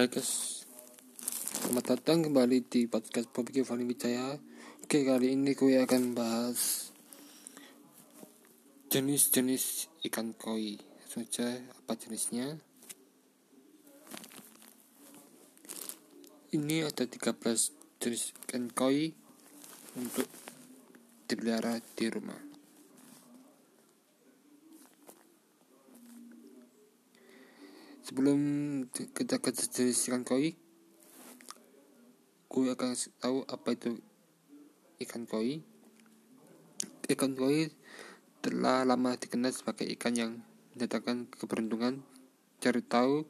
Hai guys Selamat datang kembali di podcast Bobby Fani Wijaya. Oke kali ini gue akan bahas Jenis-jenis ikan koi. Saja apa jenisnya? Ini ada 13 jenis ikan koi Untuk dipelihara di rumah sebelum kita ikan koi gue akan tahu apa itu ikan koi. Ikan koi telah lama dikenal sebagai ikan yang mendatangkan keberuntungan. Cari tahu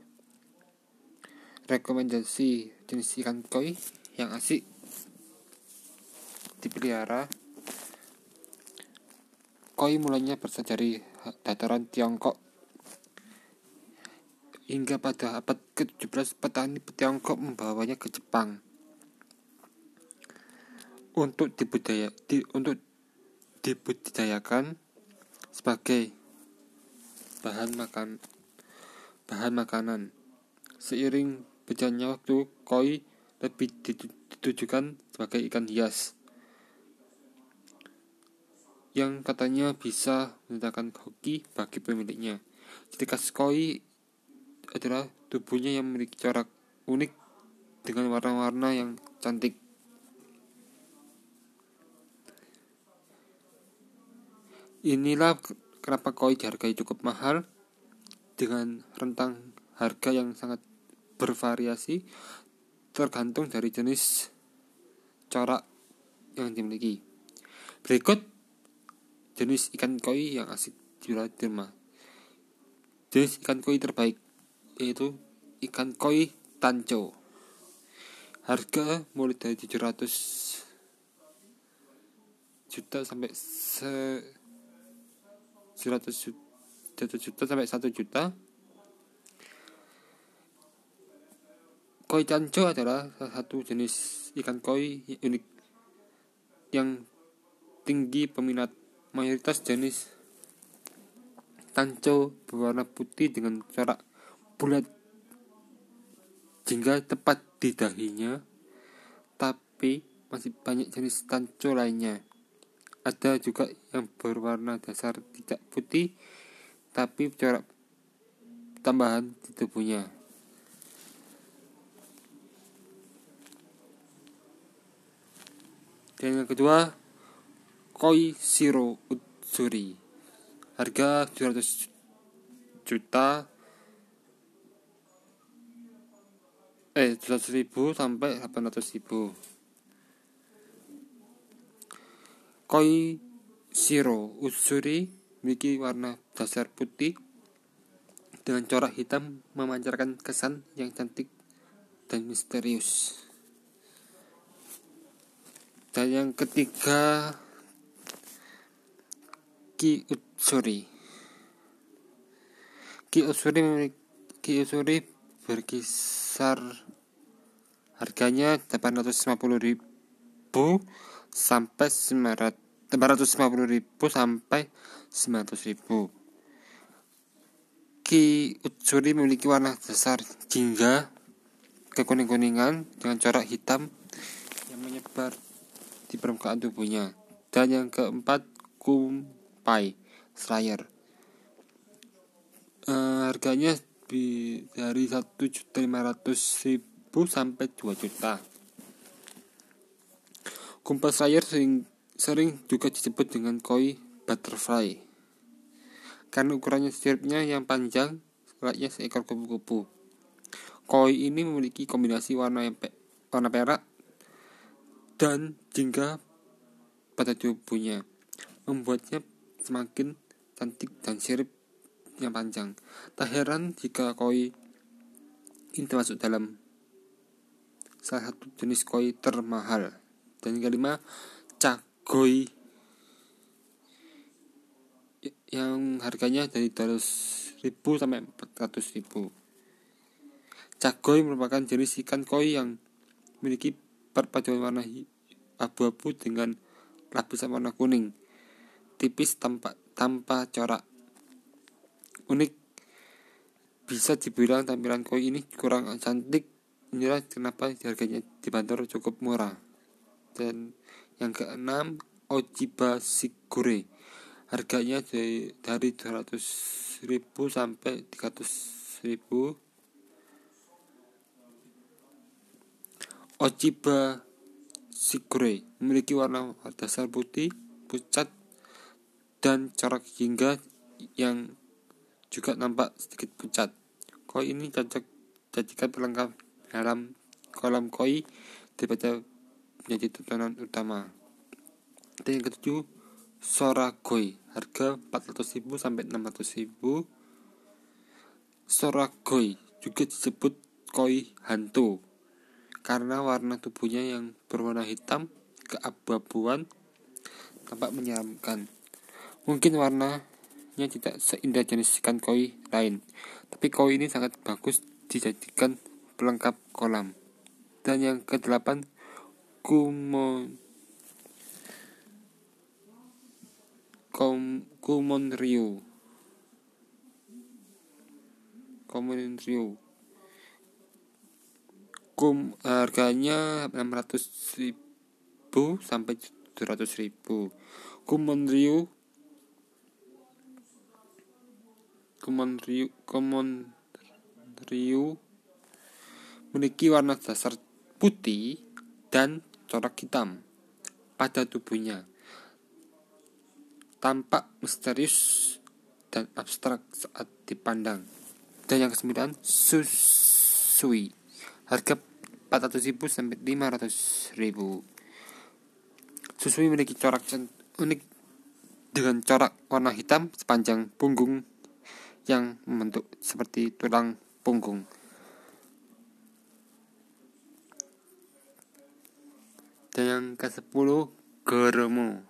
rekomendasi jenis ikan koi yang asik dipelihara. Koi mulanya berasal dari dataran Tiongkok Hingga pada abad ke-17 petani Tiongkok membawanya ke Jepang untuk dibudaya di, untuk dibudidayakan sebagai bahan makan bahan makanan. Seiring berjalannya waktu, koi lebih ditujukan sebagai ikan hias yang katanya bisa mendatangkan hoki bagi pemiliknya. Ketika koi adalah tubuhnya yang memiliki corak unik dengan warna-warna yang cantik. Inilah kenapa koi dihargai cukup mahal dengan rentang harga yang sangat bervariasi tergantung dari jenis corak yang dimiliki. Berikut jenis ikan koi yang asik di rumah. Jenis ikan koi terbaik yaitu ikan koi tanco. Harga mulai dari 700 juta sampai se 100 juta, juta sampai 1 juta. Koi tanco adalah salah satu jenis ikan koi unik yang tinggi peminat mayoritas jenis tanco berwarna putih dengan corak bulat hingga tepat di dahinya, tapi masih banyak jenis tanco lainnya. Ada juga yang berwarna dasar tidak putih, tapi corak tambahan di tubuhnya. Dan yang kedua, koi siro utsuri. Harga 200 juta eh 100 ribu sampai 800 ribu. Koi siro usuri memiliki warna dasar putih dengan corak hitam memancarkan kesan yang cantik dan misterius. Dan yang ketiga Ki Utsuri. Ki Utsuri memiliki Ki berkisar harganya 850.000 sampai 900 850.000 sampai 900.000 Ki Utsuri memiliki warna dasar jingga kekuning-kuningan dengan corak hitam yang menyebar di permukaan tubuhnya. Dan yang keempat kumpai slayer. Uh, harganya lebih dari satu juta lima ratus ribu sampai 2 juta. Kumpas layar sering, sering juga disebut dengan koi butterfly. Karena ukurannya siripnya yang panjang layaknya seekor kupu-kupu. Koi ini memiliki kombinasi warna yang pe warna perak dan jingga pada tubuhnya membuatnya semakin cantik dan sirip yang panjang. Tak heran jika koi ini termasuk dalam salah satu jenis koi termahal. Dan yang kelima, cakoi yang harganya dari 200 ribu sampai 400 ribu. Cakoi merupakan jenis ikan koi yang memiliki perpaduan warna abu-abu dengan lapisan warna kuning tipis tanpa tanpa corak unik. Bisa dibilang tampilan koi ini kurang cantik. Inilah kenapa harganya dibanderol cukup murah. Dan yang keenam Ojiba Sigure harganya dari, dari 200 ribu sampai 300 ribu. Ojiba Sigure memiliki warna dasar putih pucat dan corak hingga yang juga nampak sedikit pucat. Koi ini cocok jadikan pelengkap dalam kolam koi daripada menjadi tontonan utama. Dan yang ketujuh Soragoi harga 400.000 sampai 600.000 Soragoi juga disebut koi hantu karena warna tubuhnya yang berwarna hitam keabu-abuan tampak menyeramkan. Mungkin warnanya tidak seindah jenis ikan koi lain, tapi koi ini sangat bagus dijadikan pelengkap kolam. Dan yang kedelapan, kumon Kom Kumon Ryu Kumon Ryu Kum harganya 600 ribu sampai 700 ribu. Kumon Ryu Kumon Ryu memiliki warna dasar putih dan corak hitam pada tubuhnya tampak misterius dan abstrak saat dipandang. Dan yang kesembilan, susui. Harga 400.000 sampai 500.000. Susui memiliki corak unik dengan corak warna hitam sepanjang punggung yang membentuk seperti tulang punggung. Dan yang ke-10 Goromo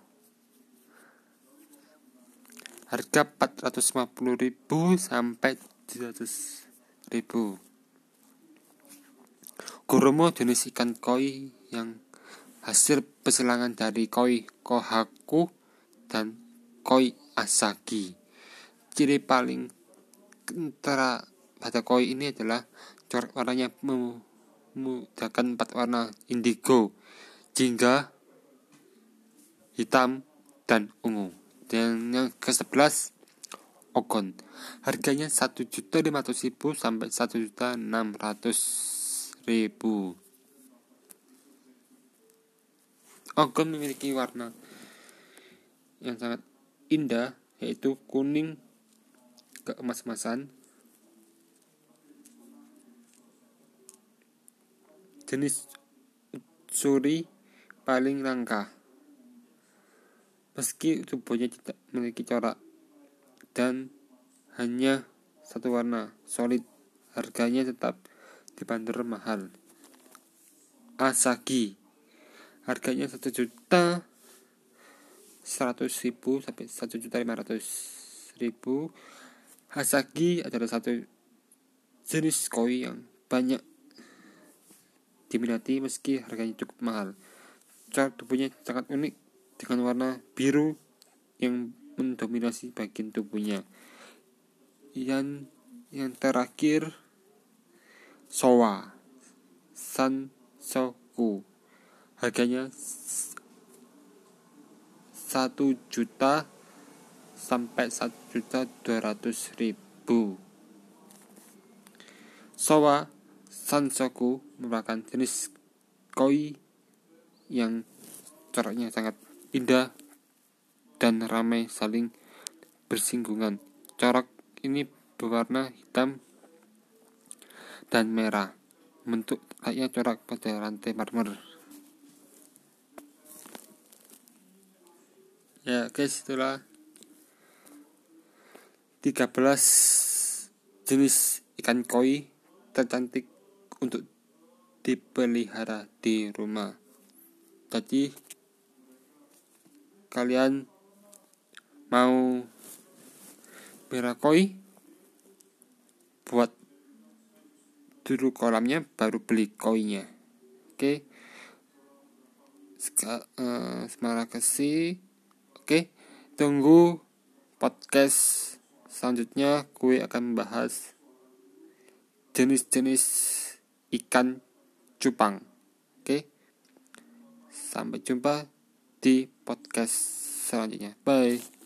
harga 450.000 sampai 700.000 Goromo jenis ikan koi yang hasil pesilangan dari koi kohaku dan koi asagi. Ciri paling kentara pada koi ini adalah corak warnanya memudahkan empat warna indigo jingga hitam dan ungu. Dan yang ke 11 Ogon. Harganya 1.500.000 sampai 1.600.000 Ogon memiliki warna yang sangat indah yaitu kuning keemas-emasan jenis suri paling langka. Meski tubuhnya tidak memiliki corak dan hanya satu warna solid harganya tetap dibanderol mahal. Asagi harganya satu juta seratus ribu sampai satu juta lima ratus ribu Asagi adalah satu jenis koi yang banyak diminati meski harganya cukup mahal corak tubuhnya sangat unik dengan warna biru yang mendominasi bagian tubuhnya. Yang yang terakhir Sowa Sansoku harganya satu juta sampai satu juta dua ratus ribu. Sowa Sansoku merupakan jenis koi yang coraknya sangat indah dan ramai saling bersinggungan. Corak ini berwarna hitam dan merah, bentuk layaknya corak pada rantai marmer. Ya guys itulah 13 jenis ikan koi tercantik untuk dipelihara di rumah. Jadi kalian mau berakoi buat dulu kolamnya baru beli koinnya oke? Seka, uh, semangat kasih oke? Tunggu podcast selanjutnya gue akan membahas jenis-jenis ikan cupang. Oke. Sampai jumpa di podcast selanjutnya. Bye.